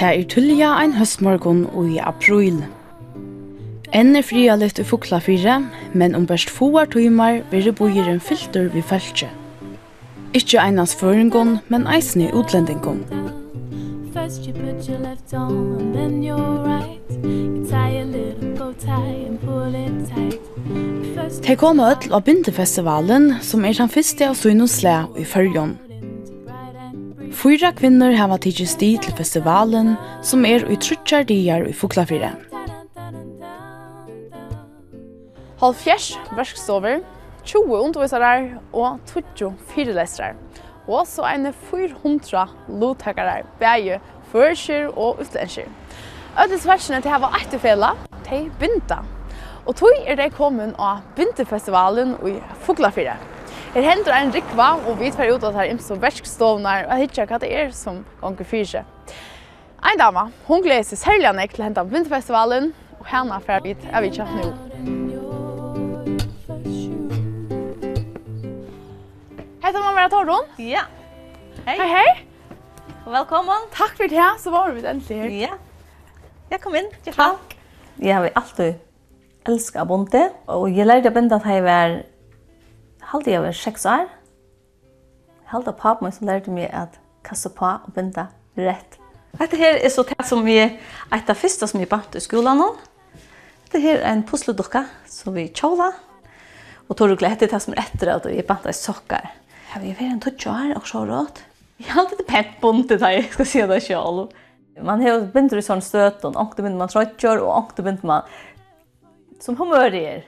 Det er tullja ein høstmorgon og i april. Enn er fria litt i fukla fire, men om best foar tøymar blir en filter vi fæltje. Ikkje einans føringon, men eisne utlendingon. First you put your left on and then your right You tie a little bow tie and pull it tight First... Te kom öll av Bindefestivalen, som er den første av Sunnusle i Føljon. Fyra kvinnor hava tidsi sti til festivalen, som er i trutjar diar i Fuglafire. Halvfjers verkstover, 20 undervisarar og 20 fyrelesrar. Og så eine 400 lottakarar, bæge førskir og utlenskir. Ødels versene til hava eitefela, de binda. Og tog er de kommet av Bindefestivalen i Fuglafire. Her hender ein rikva og vi tar ut at her imso verkstovnar og hitja hva det er som gonger fyrse. Ein dama, hon gleder seg særlig nek til hentan vinterfestivalen og henne fer vi er vi kjatt nu. Hei, Tomma Mera Torron. Ja. Hei. Hei, hei. Velkommen. Takk for det, så var vi endelig her. Ja. Jeg kom inn. Takk. Jeg har alltid elsket bonde, og jeg lærte å binde at jeg var halde jeg var seks år. Halde papen min som lærte meg at kassa på og binda rett. Dette her er så det som vi, et av første som vi bant i skolen nå. Dette her er en pusledukka som vi tjåla. Og tog rukkla hette det som er etter at vi bant i sokker. Her vi var en tutsi år og så råd. Jeg har alltid pent bunt i det, jeg skal si det selv. Man har bindt i sånn støt, og ångte binder man trøtjør, og ångte binder man som humør er.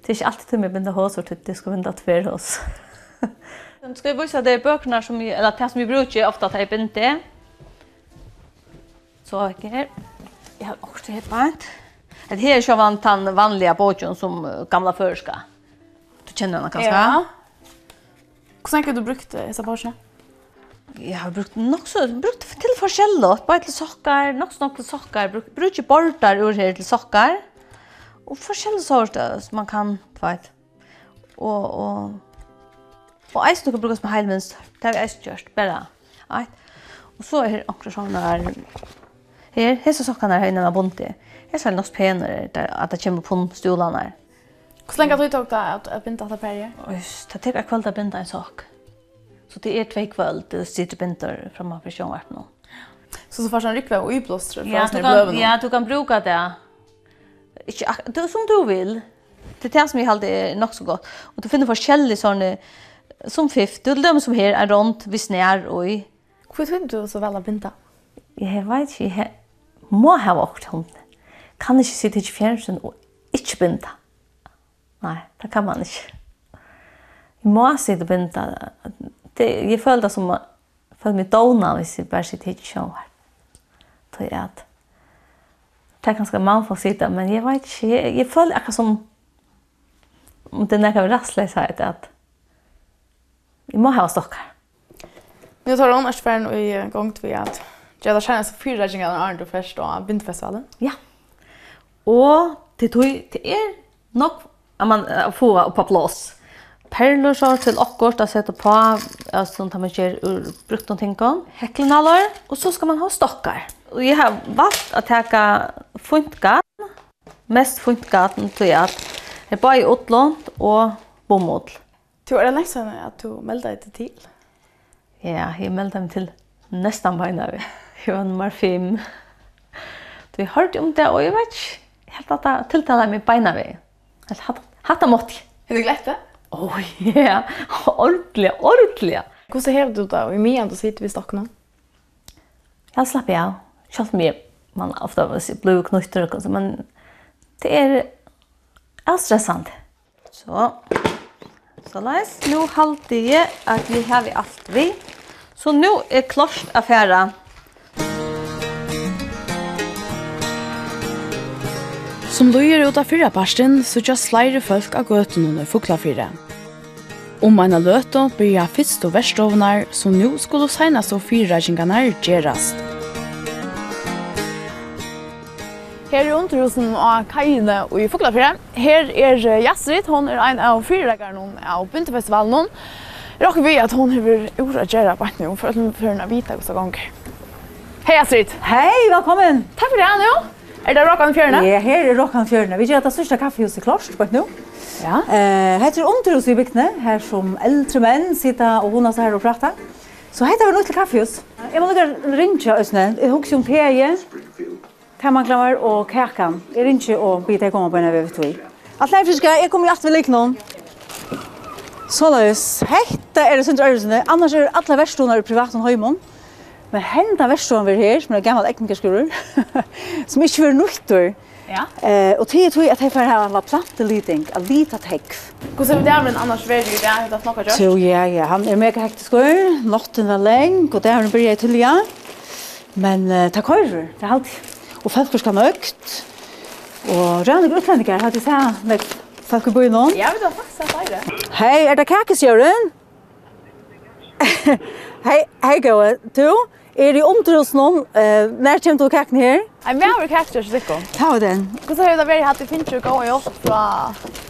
Det er ikke alltid til meg binda hos, og det skal binda tver hos. Jeg skal vise deg bøkene som vi, eller det som vi bruker ofte at jeg binder. Så ikke her. Jeg har også helt bant. Det her er ikke vant den vanlige båten som gamla føreska. Du kjenner henne kanskje? Ja. Hvordan har du brukt disse båtene? Jeg har brukt nok så, brukt til forskjellig, bare til sokker, nok så nok til sokker, brukt, brukt bortar ur her til sokker og forskjellige sorter som man kan du vet. Og, og, og eisen du kan bruke som heilmønster. Det har vi eisen gjort bare. Right. Og så er det akkurat sånn här Her, hessa sokkarna här inne med bonte. er det nok penere der, at det kommer på stolarna her. Hvor lenge har du tagit att att binda att pärja? Oj, det tar kveld kväll att binda en sak. Så det är två kväll det sitter bintar framför sjön vart nu. Så så får han rycka och i plåster för kan, bløven. Ja, du kan bruka det. Ikke, det som du vil. Det er det som jeg alltid er nok så godt. Og du finner forskjellige sånne, som fiff, du dem som her er rundt, vi snær og i. Hvor finner du så vel å vinter? Jeg vet ikke, jeg må ha vårt hund. Kan ikke sitte i fjernsyn og ikke vinter. Nei, det kan man ikke. Jeg må sitte og vinter. Jeg føler det som, jeg føler meg dåna hvis jeg bare sitter i sjøen. Det er at, det er ganske mange folk sier det, men jeg vet ikke, jeg, jeg føler akkurat som om det er noe rastløshet at jeg må ha stokker. Nu tar hon Aschfern i gång till att jag har tjänat fyra ringar när Arndor först då vinterfestivalen. Ja. Og det tog till er nok at man får upp på plats. Perler så til akkurat å sette på altså sånn at man kör ur brukt noen ting om. häcklenallar og så skal man ha stockar. Og jeg har valgt å teka funtgarn, mest funtgarn til at jeg er bare i utlånt og bomull. Du er nesten at du melder deg til? Ja, jeg melder meg til nesten beina vi. Jeg var nummer fem. Du har hørt om det, og jeg vet ikke. Helt at jeg tiltaler meg beina vi. Helt hatt, hatt av mått. Har du glett det? Åh, ja. Ordentlig, ordentlig. Hvordan har du det? Og i mye du sitter vi stokken nå? Jeg slapper av. Självt med man ofta var så blå knutter og sånt, men det er alt stressant. Så. Så leis. Nå halte jeg at vi har vi alt vi. Så nå er klart affæra. Som løyer ut av fyrra parsten, så just sleire folk av gøten under fuklafyrre. Om um en løte blir jeg fyrst og verstovnar, som nå skulle senast og fyrreikingarna gjerast. Her er underhusen av Kajene og i Fuglafjere. Her er Jasrid, hon er en av fyrirreikeren av Bundefestivalen. Råk vi at hon har ordet gjøre på henne, for at hun får henne vite hva som ganger. Hei Astrid! Hei, velkommen! Takk for det, Anjo! Er det Råkan Fjørne? Ja, her er Råkan Fjørne. Vi gjør det største kaffehuset klart på nå. Ja. Eh, her er underhus i bygdene, her som eldre menn sitter og hun er her og prater. Så her er det noe til kaffehus. Jeg må lukke ringe, Øsne. Jeg husker om P.E. Termanklammer og kakan. Er ikke å bite jeg kommer på en av VV2. Alt er friske, jeg kommer i alltid vi liker noen. Såleis, hette er det sindre øresene. Annars er alle verstoner i privaten høymon. Men henda verstonen vi er her, som er gammel eknikerskruer, som ikke vil nøytter. Ja. Eh, og tid tror jeg at jeg får ha plantelyding, av lita tekv. Hvordan er det med annars vær du det? Har du snakket kjørt? Jo, ja, ja. Han er mega hektisk år. Natten var leng, og der blir jeg til, ja. Men uh, takk høyre, det er alltid og folk skal nøkt. Og rønne utlendinger, har du sett med folk i byen nå? Ja, vi har faktisk sett flere. Hei, er det kakesjøren? hei, hei gode, du? Er i omtrusnån, uh, når kommer du kaken her? Nei, vi har kaken til Sikko. Ta av den. Hvordan har det vært hatt i Finnsjøk og hjelp fra...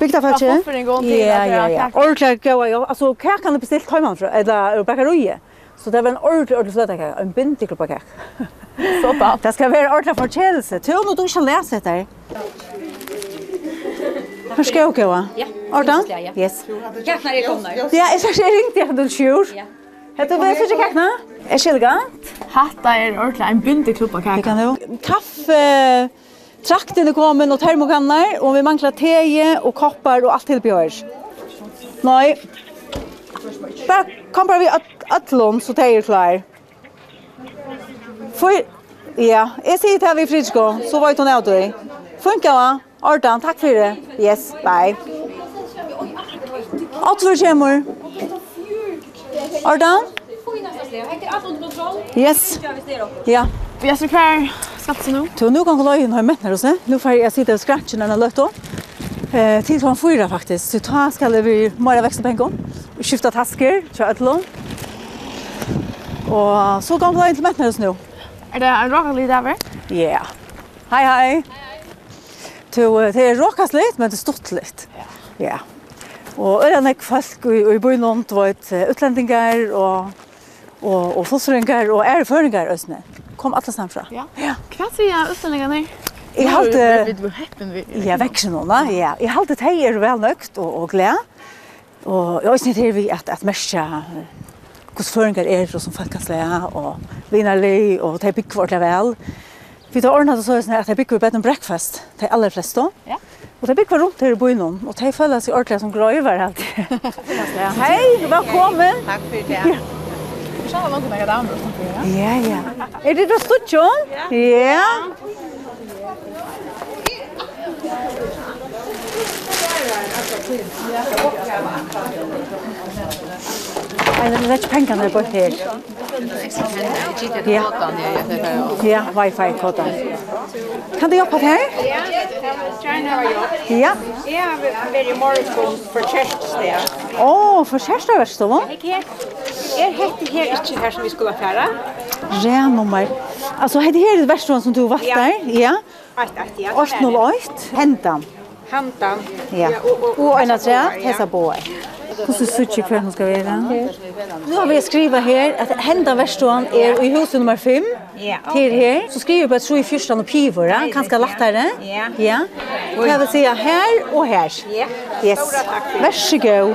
Bygda fatje? Fra hofferingen til... Ja, ja, ja. Ordentlig gode hjelp. Altså, kaken er bestilt hjemmefra, eller bakkerøyet. Så det var en ordentlig, ordentlig fløtekake, en bindeklubbakake. Så da. Det skal være en ordentlig fortjelelse. Tror du du ikke leser etter? Hur ska jag gå? Ja. Arda? Yes. Kacknar er kommer. Ja, jag ska ringa dig då sjur. Ja. Hetta við ikke kakna. Er skilgant. Hatta er ordentlig, ein bindi klubba kakna. Kan du? Kaffe trakten er kommet, og termokanner, og vi manglar teje og koppar og alt tilbjør. Nei. Bare kom bare vi at Atlon så tar er klar. For, ja, jeg sier til vi fridsko, så var hun av døy. Funker va? Ordan, takk for det. Yes, bye. Atfor kommer. Ordan? Yes. Ja. Vi er så kvar skatsen nå. Så nå kan vi løye noen mennene hos det. Nå får jeg sitte og skratje når jeg løter. Eh, tid for han fyra faktisk. Så ta skal vi mer vekst på en gang. Skifta tasker, kjøre et lån. Og så kom det inn til Mettnes nå. Er det en råkast litt over? Ja. Hei, hei. Det er råkast litt, men det er stort litt. Ja. Og øren er folk i byen om, det var utlendingar og, og, og fosseringar og æreføringar østene. Kom alle sammen fra. Ja. ja. Hva sier jeg? Jeg halte... Vi blir heppen vi. Ja, vekse noen, ja. Jeg halte at hei er vel nøkt og, og glede. Og jeg synes det er vi at, at merke hvordan føringer er det som folk kan slære, og vinnerlig, og de bygger vårt vel. Vi tar ordnet det så sånn at de bygger bed and breakfast, de aller fleste. Ja. Og de bygger rundt her i byen, og de føler seg ordentlig som grøyver alltid. Hei, velkommen! Takk for det. Ja. Så har noen damer som fyrer. Ja, ja. Er det da stort, John? Ja. Ja. Nei, det er ikke pengene jeg bort her. Ja, ja wifi-koden. Kan du jobbe her? Ja, Ja. Jeg har vært i morgen for kjærestedet. Å, for kjærestedet, Jeg heter her ikke her som vi skulle affære. Renummer. Altså, heter her det verste som du var der? Ja. 808, ja. 808. Hentan. Hentan. Ja. Og en av tre, hessa boer. Ja. Hvordan du hver hun skal være? Nu har vi skrivet her at henda verstånd er i huset nummer 5. Ja. Til her. Så skriver vi på at tro i fyrsta og pivåra, kanskje lettere. Ja. Ja. Og jeg vil si her og her. Ja. Yes. Vær så god.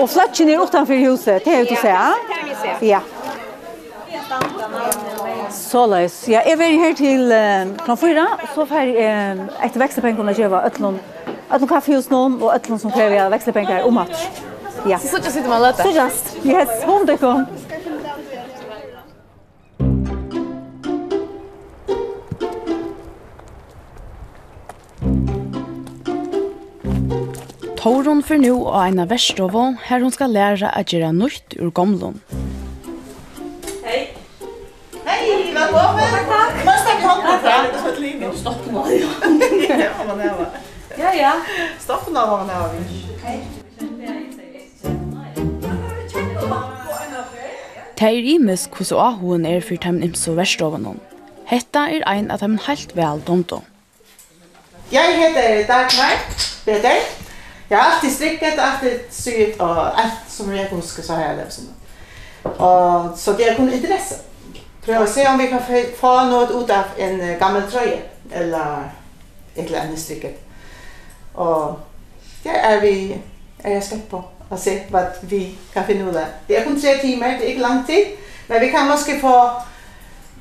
Og flatchen er utenfor huset, det er jo til å se. Ja. Så løs. Ja, jeg er her til uh, klant 4, og så får jeg uh, etter vekstepengene gjøre øtlån öllum kaffehusnum og öllum som krevja vekslepengar om match. Ja. Så så sitter man lätt. Så just. Yes, hon det kom. Torun for nu og eina verstovo, her hon skal læra at gjøre nytt ur gomlun. Hei! Hei, velkommen! Tack. Sånne var han her, vi. Det er imes hos Ahoen er for dem imso verstovenom. Hetta er ein av dem helt vel domto. Jeg heter Dagmar Peter. Jeg har alltid strikket, alltid syet og alt som jeg husker så har jeg det. som. Og så det er kun interesse. Prøv å se om vi kan få noe ut av en gammel trøye eller et eller annet strikket. Og det er vi er jeg spændt på at se, hvad vi kan finde ud af. Det er kun tre timer, det er ikke lang tid, men vi kan måske få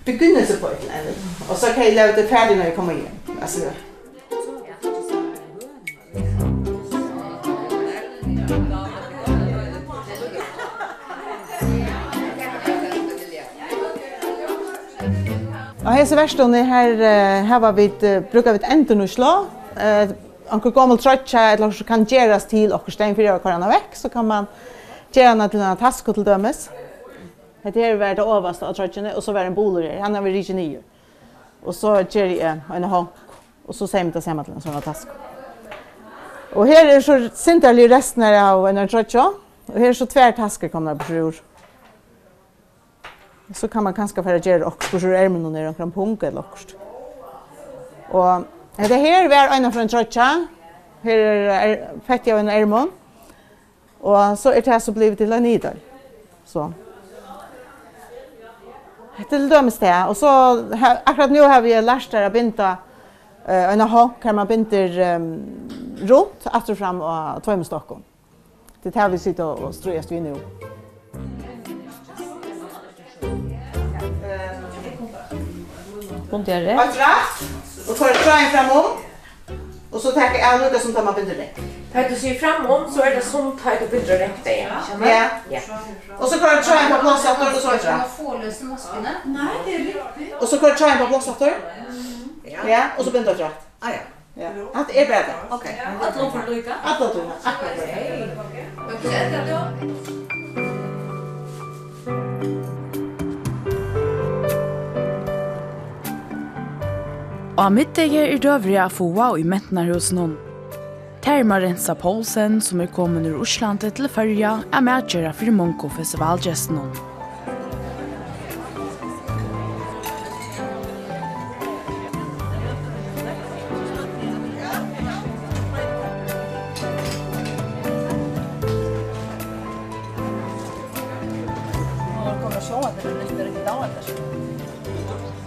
begyndelse på et eller andet, og så kan I lave det færdigt, når I kommer hjem. Altså, Og hese verstående her, her var vi, brukar vi et enten og slå, anker gammal trøtja eller så kan gjeras til och stein fyrir og kunna vekk så kan man gjera något til en task till dömes. Det är värda överst av trøtjene og så var en her. Han har vi rike nye. Og så gjer jag en hank og så sämta samma til en sånn task. Og her er så sinterlig resten her av en trøtja. Og her er så tvär tasker kommer på sjur. Så kan man kanskje kanske för att göra också så är nere någon punkter eller också. Og Det her var en fra en trøtja. Her er fett av en ermon. Og så er det så blivet til en idøy. Så. Det Til dømes det. Og så akkurat nå har vi lært der å begynne uh, en hånd hvor man begynner um, rundt, etter frem og tøy med stokken. Det er her vi sitter og strøyest vi nå. Bundt gjør det. Alt rett? Och tar kragen framom. Och så tar jag av som tar man binder det. Tar du sig framom så är det som tar du binder det. Ja. Ja. ja. Och så kör kragen på plats att och så vidare. Jag får lösa maskorna. Nej, det är riktigt. Och så kör kragen på plats efter. Ja. Ja, och så binder det. Ah ja. Ja. Att är bättre. Okej. Att låta för Att låta. Okej. Okej. Okej. Og midtdager er døvrig av FOA i Mentnarhusen om. Terma Rensa Poulsen, som er kommet ur Oslandet til Førja, er medgjøret for Monko-festivalgesten om. kommer så.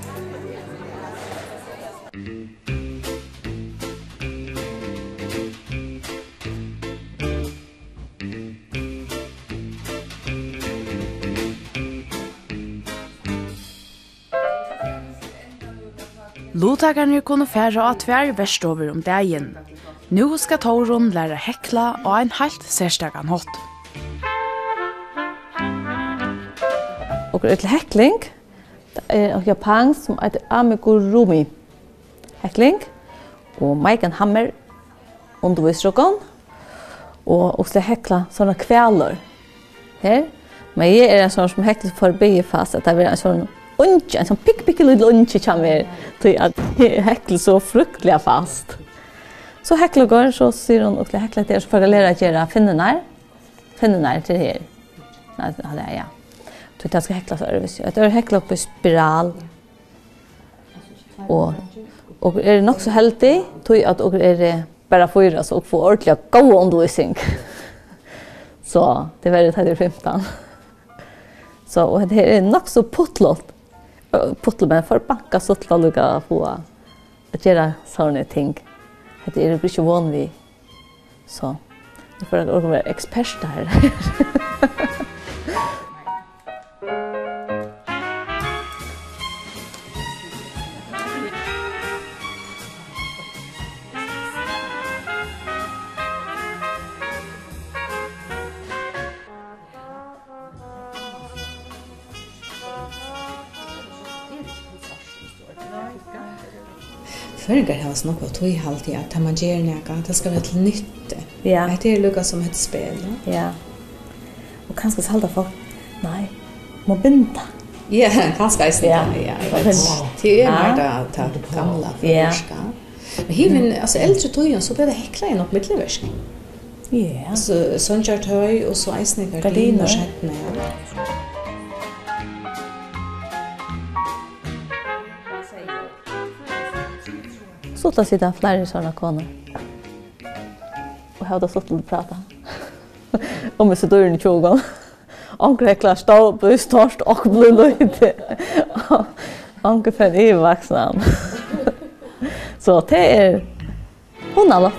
Luttakarnir kunne fære av tvær verstover om dagen. Nu skal Torun lære hekla og en helt særstakan hot. Og et hekling, en japan som heter amigurumi. Hekling, og Maiken Hammer underviser okon, og også hekla sånne kveler. Her, men jeg er en sånn som hekler for fast, at det er en sånn unge, en sånn pikk, pikk, lille unge kommer til at jeg hekler så fruktelig fast. Så hekler går, så sier hun at jeg hekler til, så får jeg lære å gjøre finnene her. till her til her. Nei, det er ja. Så jeg skal hekle for øvelse. Jeg tar hekle opp i spiral. Og, og er nok så heldig, tror jeg at dere er bare fyra, så får ordentlig god undervisning. så det var det 15. så og det er nok så pottlått putle med for banka så til å lukke på å gjøre sånne ting. Det er ikke vanlig. Så, det får for være jeg ekspert her. Føringar har snakka nokkuð tøy halti at ta man ger neka, ta skal vera til nytte. Ja. Det er lukka som et spel. Ja. Ja. Og kanskje så halda folk, nei, må binda. Ja, kanskje eisen, ja. ja. Det er mer da, ta gamla forska. Men hivin, altså eldre tøyen, så ble det hekla igjen opp middelverskning. Ja. Så sånn kjørt høy, og så eisen i gardiner, skjettene. Ja. ofta sitter flere sådana koner. Och har då slått att prata. Om så dörren i tjogen. Onkel är klar stå på störst och blå löjde. Onkel för är vuxna. Så det er hun alle.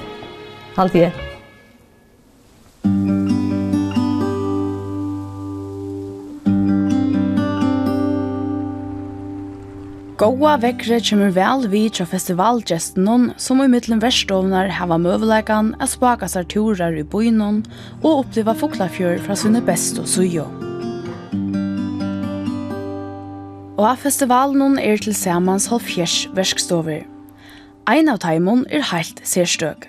Allt det. Goa vekkre kommer vel vi tja festivalgesten som i mittlen verstovner hava møvelegan a spaka seg turer i boinon og oppleva foklafjør fra sine beste og sujo. Og av festivalen er til samans halvfjers verskstover. Ein av taimun er heilt sérstøk.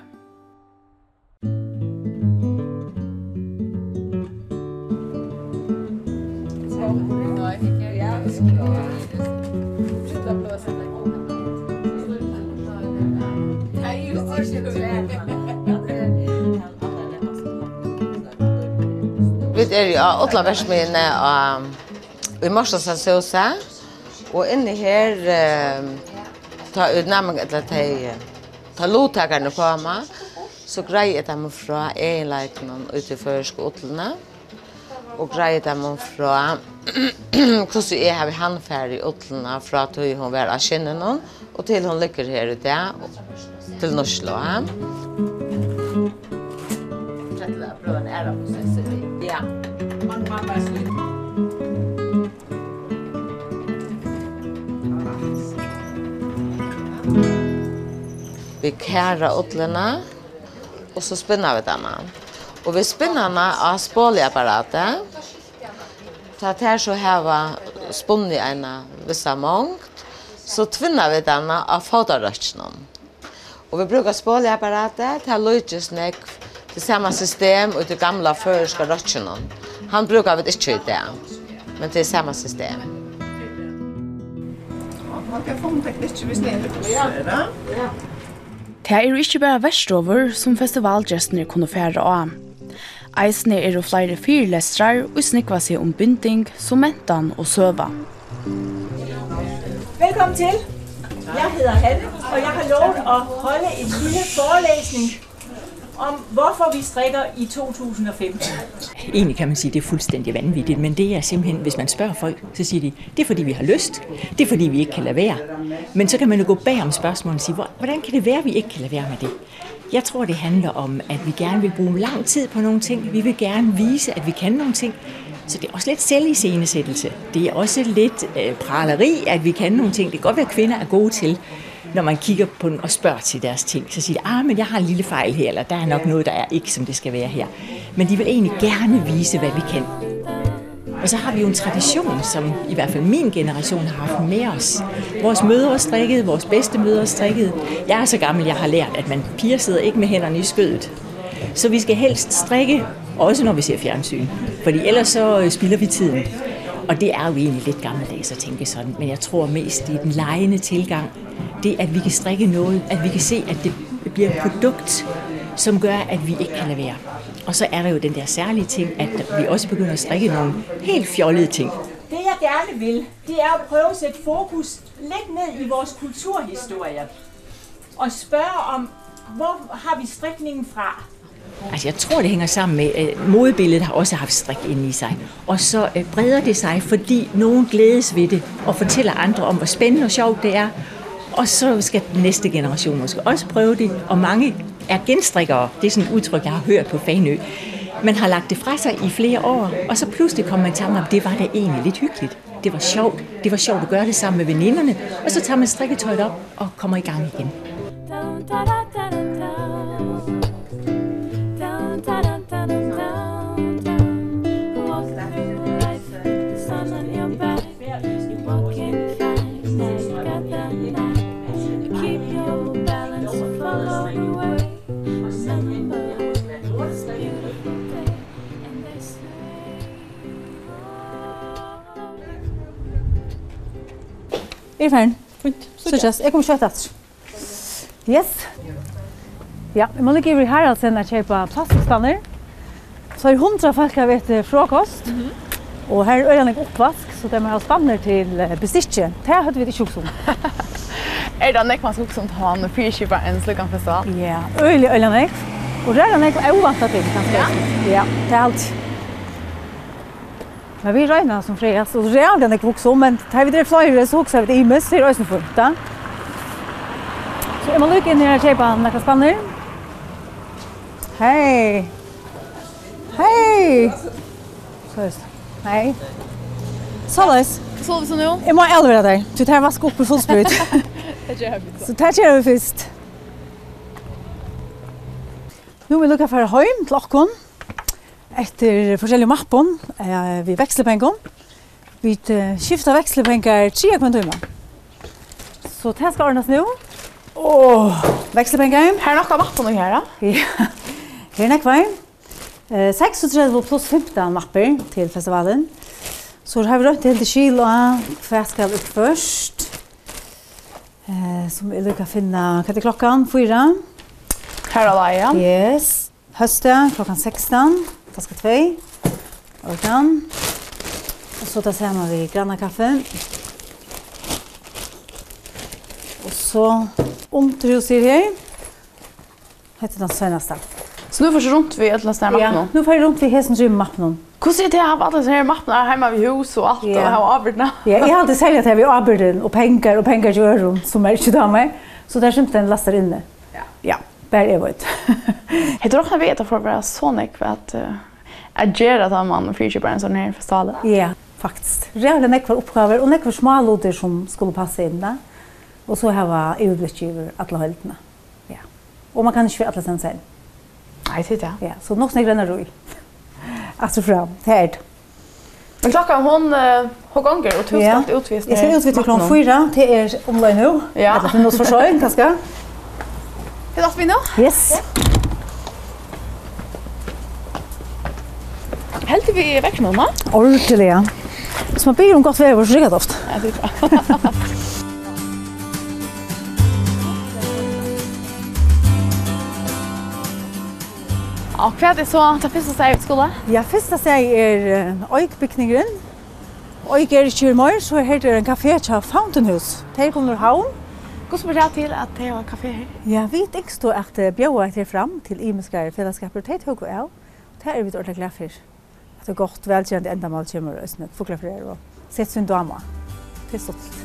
Vi er jo åtla versmine og i Morsdansen Sosa. Og inni her ta utnæmning etter at jeg ta lottakerne på meg. Så greier de fra egenleikene ut i førske åtlene. Og greier de fra hvordan jeg har handferdig åtlene fra til hun var av skinnene og til hun ligger her ute til Norslo. Ja til å prøve en ære prosess. Ja. Man kan bare slutte. Vi kæra åtlene, og så spinner vi denne. Og vi spinner denne av spåliapparatet. Så at her så heva spunnet en vissa mångt, så tvinner vi denne av fotorøkene. Og vi brukar spåliapparatet til å løytes nekv det samma system ut det gamla förska rötcherna. Han brukar vi inte i det, men det är samma system. Man kan få en lite hvis det er det. Det er ikke bare vestover som festivalgjestene kunne fære av. Eisene er jo flere fyrlestrar og snikva seg om binding, mentan og søva. Velkommen til. Jeg hedder Hanne, og jeg har lov å holde en lille forelesning om, hvorfor vi strikker i 2015. Egentlig kan man sige, at det er fuldstændig vanvittigt, men det er simpelthen, hvis man spørger folk, så siger de, det er fordi vi har lyst, det er fordi vi ikke kan lade være. Men så kan man jo gå bag om spørgsmålet og sige, hvordan kan det være, at vi ikke kan lade være med det? Jeg tror, det handler om, at vi gerne vil bruge lang tid på nogle ting. Vi vil gerne vise, at vi kan nogle ting. Så det er også lidt selviscenesættelse. Det er også lidt øh, praleri, at vi kan nogle ting. Det kan godt være, at kvinder er gode til når man kigger på dem og spørger til deres ting, så siger de, ah, men jeg har en lille fejl her, eller der er nok noget, der er ikke, som det skal være her. Men de vil egentlig gerne vise, hvad vi kan. Og så har vi jo en tradition, som i hvert fald min generation har haft med os. Vores mødre strikkede, vores bedste mødre strikkede. Jeg er så gammel, jeg har lært, at man piger sidder ikke med hænderne i skødet. Så vi skal helst strikke, også når vi ser fjernsyn. Fordi ellers så spilder vi tiden. Og det er jo egentlig lidt gammeldags at tænke sådan, men jeg tror mest, det er den lejende tilgang, det, at vi kan strikke noget, at vi kan se, at det bliver et produkt, som gør, at vi ikke kan lade være. Og så er der jo den der særlige ting, at vi også begynder at strikke nogle helt fjollede ting. Det jeg gerne vil, det er at prøve at sætte fokus lidt ned i vores kulturhistorie. Og spørge om, hvor har vi strikningen fra? Altså jeg tror det hænger sammen med at modebilledet har også haft strik inde i sig. Og så breder det sig, fordi nogen glædes ved det og fortæller andre om hvor spændende og sjovt det er, Og så skal den næste generation måske også prøve det, og mange er genstrikkere. Det er sådan et udtryk, jeg har hørt på Fanø. Man har lagt det fra sig i flere år, og så pludselig kom man til tanken om, det var da egentlig lidt hyggeligt. Det var sjovt. Det var sjovt at gøre det sammen med veninderne. Og så tager man strikketøjet op og kommer i gang igen. Da, da, da, da. Er ferdig? Fint. Så Suttjast. Jeg kommer kjøtt etter. Yes. Ja, jeg må ligge i Haraldsen og kjøpe plastikkstanner. Så er hundra folk har vet frokost. Mm -hmm. Og her er det oppvask, så det må ha stanner til bestikket. Det hadde vi ikke også om. er det nekk man skal også om til han og fyrkjøpe en slukken festival? Ja, øyelig øyelig nek. Og det er nek jeg uvant til, kanskje. Ja. Ja, det er alt. Men vi regner som fri, så det er aldri vokst om, men tar vi det flere, så hokser vi det i møss, det er også fullt da. Så jeg må lukke inn i denne kjeipa nekka spanner. Hei! Hei! Så Hei. Såleis. Sover så nå? Jeg må aldri deg, du tar vask opp i full sprit. Så tar jeg vi først. Nå vil vi lukke for høym til åkken etter forskjellige mappen eh, vi vekslepengen. Vi skifter vekslepengar tre kvann timer. Så det skal ordnes nå. Åh, vekslepengar. Her er nok av mappen her da. Ja, her er nok veien. 36 pluss 15 mapper til festivalen. Så har vi rødt helt til kilo og hva skal ut først. Eh, som vi kan finne, hva er klokken? Fyra. Her er Yes. Høste, klokken 16 flaska 2, organ, og så tar sammen vi granna kaffe. Og så omtrusir her, Hette den seneste. Så nu får du runt vid ett last där mappen. Ja, nu får du rundt vid hesten rym mappen. Hur ser det här alla så här mappen här hemma vid hus och allt yeah. och ha avbildna? ja, jeg har alltid sagt at jeg vi avbilden og penger, og penger til øren, som er ikke damer. Så där syns den laster inne. Ja. Ja. Bare jeg vet. Jeg tror ikke jeg vet for å være sånn ikke att jeg gjør at man fyrkjøper en sånn her festival. Ja, faktisk. Rævlig nekvar oppgaver og nekvar smaluter som skulle passe inn der. Og så har vi øyeblikk over alle høytene. Ja. Og man kan ikke være alle sen selv. Nei, det är det. Ja, så nok snakker denne roi. Alltså fram, det er det. Men klokka hon hon gonger og tusen yeah. utvist. Jeg skal til klokka 4 det er omlai nu. Ja. Eller til noe for forsøy, kanskje. Hur låter vi nu? Yes. Helt vi är väck nu, va? Ordentligt, ja. Så man blir om gott väder så riktigt ofta. Ja, det är bra. Og hva er det så til første steg i skolan. Ja, første steg er Øyk-bygningeren. Øyk er ikke mer, så her er en kafé til Fountain House. Der kommer havn, Hvordan var det til at det var kafé her? Ja, vi ikke stod at bjøa etter fram til imenskere fellesskaper, og det tog jeg, og det er vi ordentlig glad for. At det er godt velkjent enda mål kommer og snøtt, fokler for dere, og sett sin dama. Det er stått.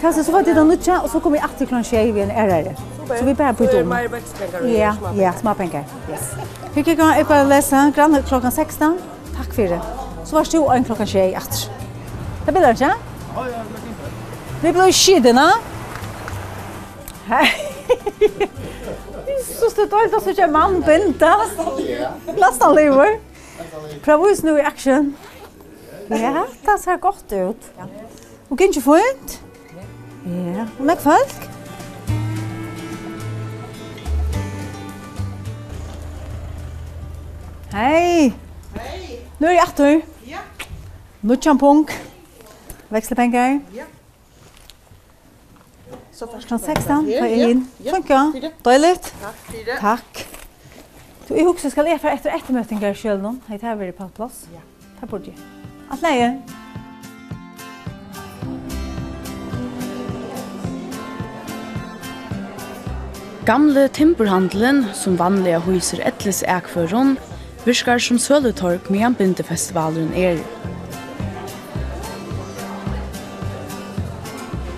Kanskje så var det da nødja, og så kom vi alltid klokken tjei ved en ærere. Så vi bare bytte om. Så er det ja. Ja, småpenger. Yes. Fikk jeg gang oppe og lese grann klokken 16. Takk for det. Så var det jo en klokken tjei etter. Det blir det ikke? Ja, ja, det blir fint. Vi blir skidene. Ja. Så stod det alt, så ikke mann binda. Lastan lever. Prøv oss nå i action. Ja, det ser godt ut. Og gikk ikke fint? Ja. Og meg folk? Hei! Hei! Nå er jeg etter. Ja. Nå er jeg punk. Vekslepenger. Ja. Så först 16 ta inn. Funka. Dåligt. Takk for det. Takk. Du i huset skal jag för etter ett möte där själv någon. Hej här på plass. Ja. Här borde jag. Att leie. Gamle timberhandelen, som vanliga huser etles ekføren, virkar som sölutorg medan bindefestivalen är. Er.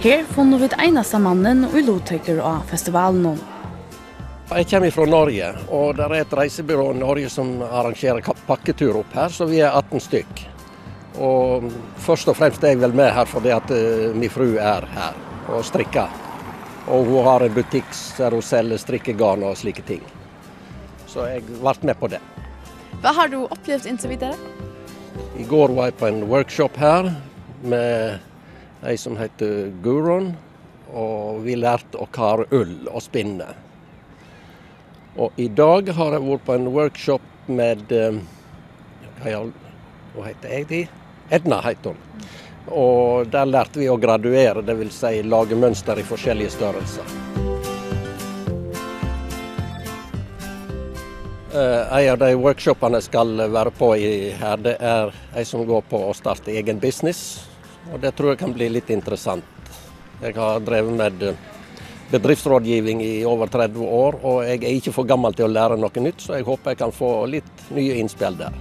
Her funnu við einasta mannen og luttekker av festivalen. Jeg kommer fra Norge, og det er et reisebyrå i Norge som arrangerer pakketur opp her, så vi er 18 stykk. Og først og fremst er jeg vel med her fordi at uh, min fru er her og strikker. Og hun har en butikk der hun selger strikkegarn og slike ting. Så jeg ble med på det. Hva har du opplevd inntil videre? I går var jeg på en workshop her med ei som heter Gurun, og vi lærte å kare ull og spinne. Og i dag har jeg vært på en workshop med hva um, heter jeg de? Edna heter hun. Og der lærte vi å graduere, det vil si lage mønster i forskjellige størrelser. Uh, en av de workshopene jeg skal være på i her, det er en som går på å starte egen business och det tror jag kan bli lite intressant. Jag har drivit med bedriftsrådgivning i över 30 år och jag är inte för gammal till att lära något nytt så jag hoppas jag kan få lite nya inspel där.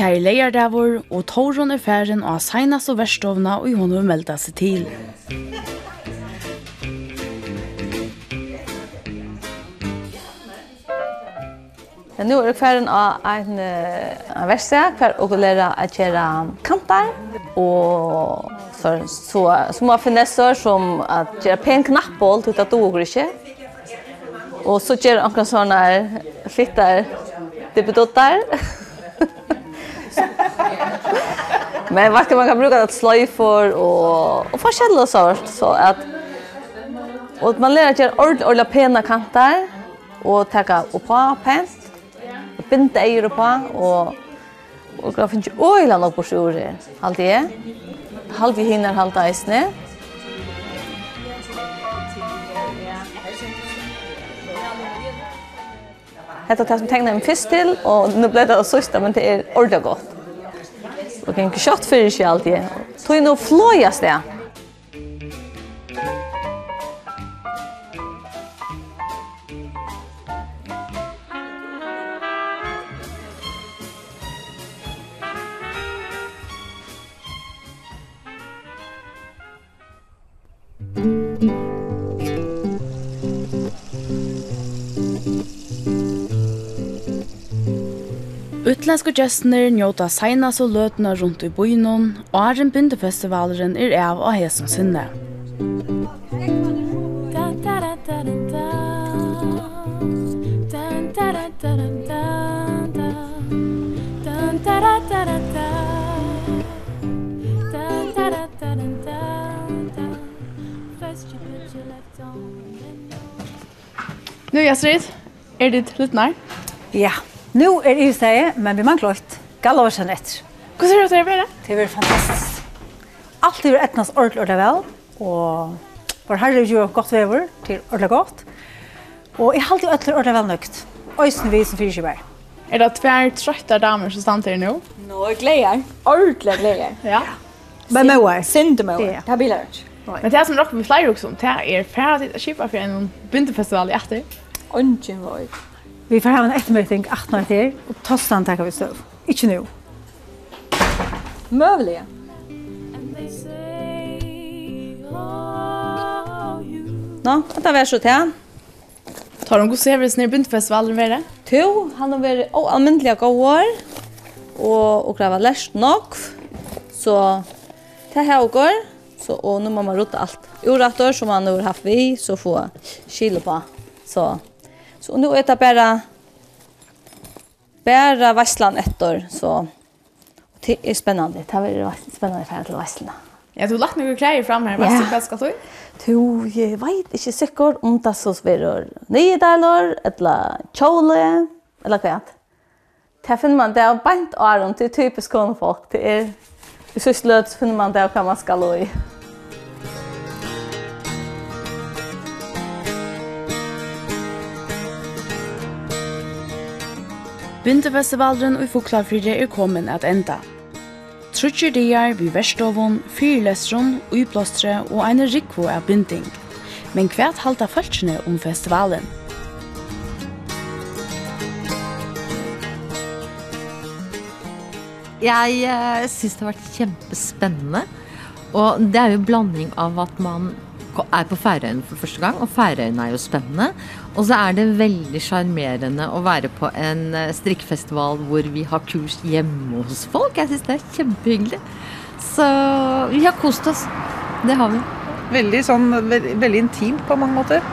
Tær leiardavur og Torun er færen og seinast og verstovna og hon melda seg til. Men nu är det kvar av en en verkstad kvar och lära att köra kantar och för så små finesser som att köra pen knappboll utan att dog inte. Och så kör några såna här flyttar debutottar. Men vad kan man kan bruka att slöjfor och och forskjelliga sort så att och man lär sig ordentligt ordla pena kantar och tacka upp på pent binda eier på, og og det finnes jo øyla nok på sjore, halte jeg. Halte jeg hinner halte eisene. Hetta tas som tegnar mig fyrst til, og nu ble det sørsta, men det er ordentlig godt. Og det er ikke kjøtt fyrir seg alltid. Tog nå fløyast det. Utlendsku gestner njóta seina så løtna rundt i bøynon, og Arjen Bindefestivalen er av av hesson sinne. Nu, Jastrid, er ditt lytnar? Ja. Yeah. Nu er det ju men vi manglar ett gallavsen etter. Hvordan er det ut att det blir? Det blir fantastiskt. Allt är ettnas ordentlig ordentligt väl. Och vår herre gjør godt vever til ordentlig godt. Og jeg halte jo ordentligt ordentlig vel nögt. Øysen vi som fyrkjöbär. Er det tvär trötta damer som stand nu? Nå, Nå er gleder. Ordentlig gleder. Ja. Men med hva? Sint med Sindemöar. Det här blir ikke. Men det här som rockar med flyer också, det er ferdig å att for en bindefestival i etter. Ungen var Vi får ha en ettermøting 18 år til, og tostan takker vi støv. Ikke nå. Møvelige. Nå, dette var så til. Tar de god service nere i buntfestivalen være? Jo, han har vært allmennelig god år, og, og krevet lærst nok. Så det her går, så, og nå må man rote alt. Urattor som han har haft vi, så får skile på. Så Så nu är det bara bara vasslan ettor så det är spännande. Det har är spännande för att vassla. Ja, du lagt några grejer fram här, vad ska ska du? Du, jag vet inte säkert om det så sväror. Nej, det är eller chole eller kvätt. Det finner man det är bant aron till typiskt konfolk. Det är i sysslöt finner man det kan man ska i. Bindefestivalen og Fuglafyrre er kommet at enda. Trutjer dier vi verstovun, fyrlesron, uiplåstre og eine rikvo av binding. Men hva halta falskene om festivalen? Jeg uh, synes det har vært kjempespennende. Og det er jo blanding av at man er på Færøyene for første gang, og Færøyene er jo spennende. Og så er det veldig charmerende å være på en strikkfestival hvor vi har kurs hjemme hos folk. Jeg synes det er kjempehyggelig. Så vi har kost oss. Det har vi. Veldig sånn veldig, veldig intimt på mange måter.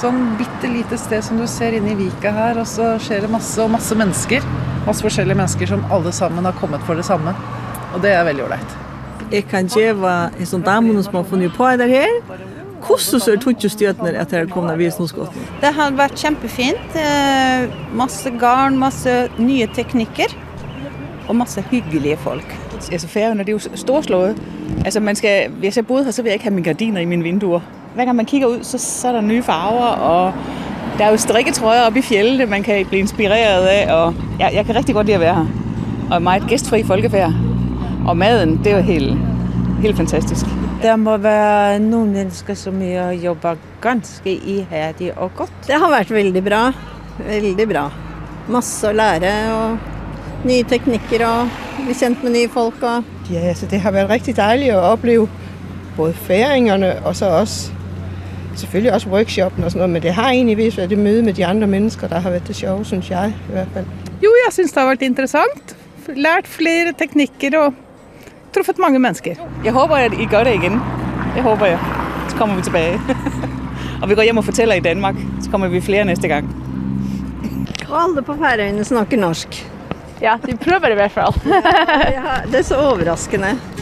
Sånn bitte lite sted som du ser inne i Vika her, og så skjer det masse og masse mennesker. Masse forskjellige mennesker som alle sammen har kommet for det samme. Og det er veldig ålreit. Jeg kan gjøre en sånn damen som har funnet på det her hvordan ser du ikke støtene at her kommer vi snøskott? Det har vært kjempefint. Masse garn, masse nye teknikker og masse hyggelige folk. Altså færgerne, det er jo storslået. Altså man skal, hvis jeg boede her, så vil jeg ikke have mine gardiner i mine vinduer. Hver gang man kigger ud, så, så er der nye farver, og der er jo strikketrøjer oppe i fjellene, man kan blive inspireret af. Og jeg, jeg kan rigtig godt lide at være her. Og meget gæstfri folkefærd. Og maden, det er jo helt, helt fantastisk. Det må være noen mennesker som har jobbet ganske iherdig og godt. Det har vært veldig bra. Veldig bra. Masse å lære og nye teknikker og bli kjent med nye folk. Og... Ja, altså, det har vært rigtig dejligt at opleve både færingerne og så også selvfølgelig også workshoppen og sådan noget, men det har egentlig vist været det møde med de andre mennesker, der har været det sjove, synes jeg i hvert fald. Jo, jeg synes det har været interessant. Lært flere teknikker og truffet mange mennesker. Jeg håber, at I gør det igen. Jeg håber jeg. Så kommer vi tilbage. og vi går hjem og fortæller i Danmark. Så kommer vi flere næste gang. Og alle på Færøyene snakker norsk. Ja, de prøver det i hvert fall. ja, det er så overraskende.